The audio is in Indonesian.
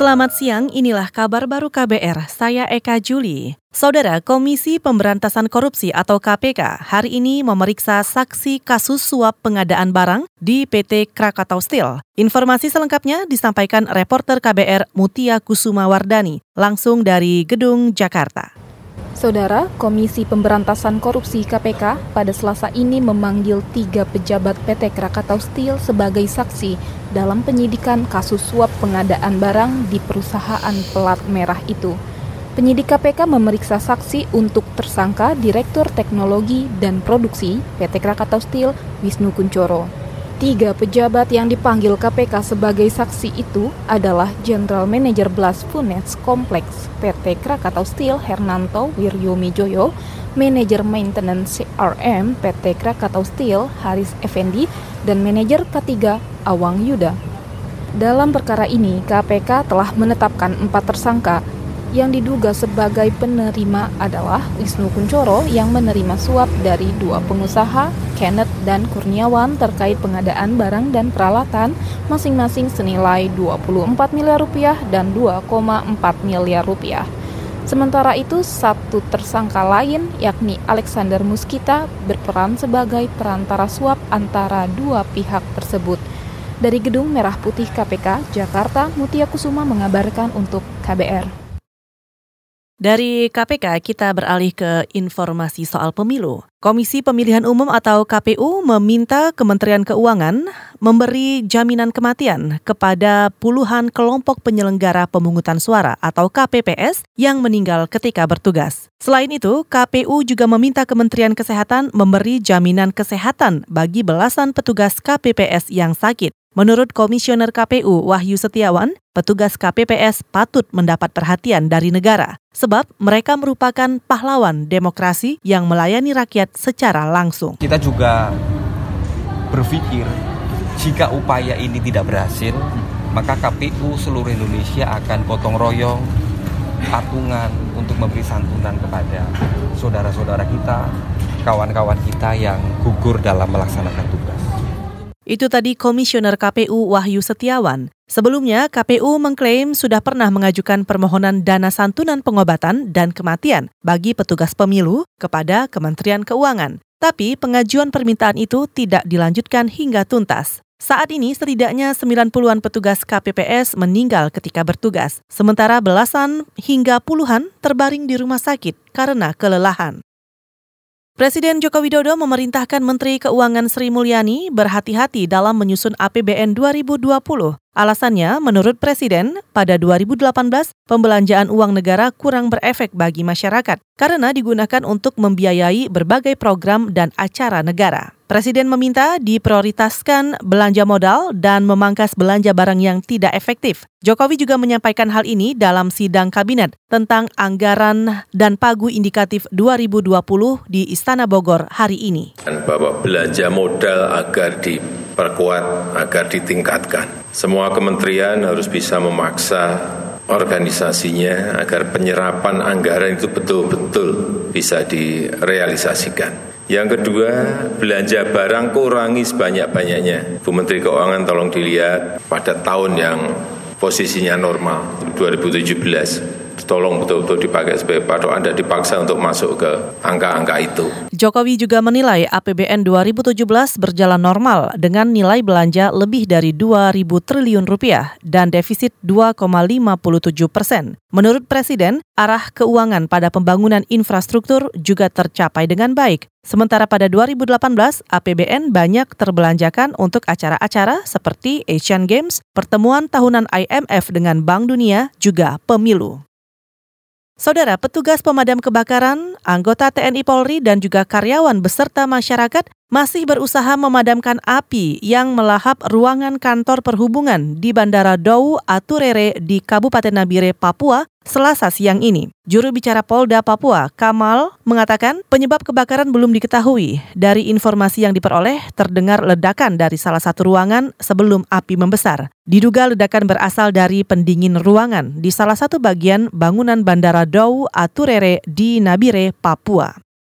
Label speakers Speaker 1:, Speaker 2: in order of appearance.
Speaker 1: Selamat siang, inilah kabar baru KBR. Saya Eka Juli. Saudara, Komisi Pemberantasan Korupsi atau KPK hari ini memeriksa saksi kasus suap pengadaan barang di PT Krakatau Steel. Informasi selengkapnya disampaikan reporter KBR Mutia Kusuma Wardani langsung dari Gedung Jakarta.
Speaker 2: Saudara, Komisi Pemberantasan Korupsi KPK pada Selasa ini memanggil tiga pejabat PT Krakatau Steel sebagai saksi dalam penyidikan kasus suap pengadaan barang di perusahaan pelat merah itu. Penyidik KPK memeriksa saksi untuk tersangka Direktur Teknologi dan Produksi PT Krakatau Steel Wisnu Kuncoro. Tiga pejabat yang dipanggil KPK sebagai saksi itu adalah General Manager Blast Furnace Complex PT Krakatau Steel Hernanto Wiryomijoyo, Manager Maintenance CRM PT Krakatau Steel Haris Effendi, dan Manajer K3 Awang Yuda. Dalam perkara ini, KPK telah menetapkan empat tersangka yang diduga sebagai penerima adalah Wisnu Kuncoro yang menerima suap dari dua pengusaha, Kenneth dan Kurniawan terkait pengadaan barang dan peralatan masing-masing senilai 24 miliar rupiah dan 2,4 miliar rupiah. Sementara itu, satu tersangka lain, yakni Alexander Muskita, berperan sebagai perantara suap antara dua pihak tersebut. Dari Gedung Merah Putih KPK, Jakarta, Mutia Kusuma mengabarkan untuk KBR.
Speaker 1: Dari KPK kita beralih ke informasi soal pemilu. Komisi Pemilihan Umum atau KPU meminta Kementerian Keuangan memberi jaminan kematian kepada puluhan kelompok penyelenggara pemungutan suara atau KPPS yang meninggal ketika bertugas. Selain itu, KPU juga meminta Kementerian Kesehatan memberi jaminan kesehatan bagi belasan petugas KPPS yang sakit. Menurut Komisioner KPU Wahyu Setiawan, petugas KPPS patut mendapat perhatian dari negara sebab mereka merupakan pahlawan demokrasi yang melayani rakyat secara langsung.
Speaker 3: Kita juga berpikir jika upaya ini tidak berhasil, maka KPU seluruh Indonesia akan potong royong patungan untuk memberi santunan kepada saudara-saudara kita, kawan-kawan kita yang gugur dalam melaksanakan tugas.
Speaker 1: Itu tadi Komisioner KPU Wahyu Setiawan. Sebelumnya, KPU mengklaim sudah pernah mengajukan permohonan dana santunan pengobatan dan kematian bagi petugas pemilu kepada Kementerian Keuangan. Tapi pengajuan permintaan itu tidak dilanjutkan hingga tuntas. Saat ini setidaknya 90-an petugas KPPS meninggal ketika bertugas, sementara belasan hingga puluhan terbaring di rumah sakit karena kelelahan. Presiden Joko Widodo memerintahkan Menteri Keuangan Sri Mulyani berhati-hati dalam menyusun APBN 2020. Alasannya, menurut Presiden, pada 2018 pembelanjaan uang negara kurang berefek bagi masyarakat karena digunakan untuk membiayai berbagai program dan acara negara. Presiden meminta diprioritaskan belanja modal dan memangkas belanja barang yang tidak efektif. Jokowi juga menyampaikan hal ini dalam sidang kabinet tentang anggaran dan pagu indikatif 2020 di Istana Bogor hari ini.
Speaker 4: Bahwa belanja modal agar diperkuat, agar ditingkatkan. Semua kementerian harus bisa memaksa organisasinya agar penyerapan anggaran itu betul-betul bisa direalisasikan. Yang kedua, belanja barang kurangi sebanyak-banyaknya. Bu Menteri Keuangan tolong dilihat pada tahun yang posisinya normal, 2017 tolong betul-betul dipakai sebagai patokan dan dipaksa untuk masuk ke angka-angka itu.
Speaker 1: Jokowi juga menilai APBN 2017 berjalan normal dengan nilai belanja lebih dari 2.000 triliun rupiah dan defisit 2,57 persen. Menurut Presiden, arah keuangan pada pembangunan infrastruktur juga tercapai dengan baik. Sementara pada 2018, APBN banyak terbelanjakan untuk acara-acara seperti Asian Games, pertemuan tahunan IMF dengan Bank Dunia, juga pemilu. Saudara petugas pemadam kebakaran, anggota TNI Polri dan juga karyawan beserta masyarakat masih berusaha memadamkan api yang melahap ruangan kantor perhubungan di Bandara Dau Aturere di Kabupaten Nabire, Papua, Selasa siang ini. Juru bicara Polda Papua, Kamal, mengatakan penyebab kebakaran belum diketahui. Dari informasi yang diperoleh, terdengar ledakan dari salah satu ruangan sebelum api membesar. Diduga ledakan berasal dari pendingin ruangan di salah satu bagian bangunan Bandara Dau Aturere di Nabire, Papua.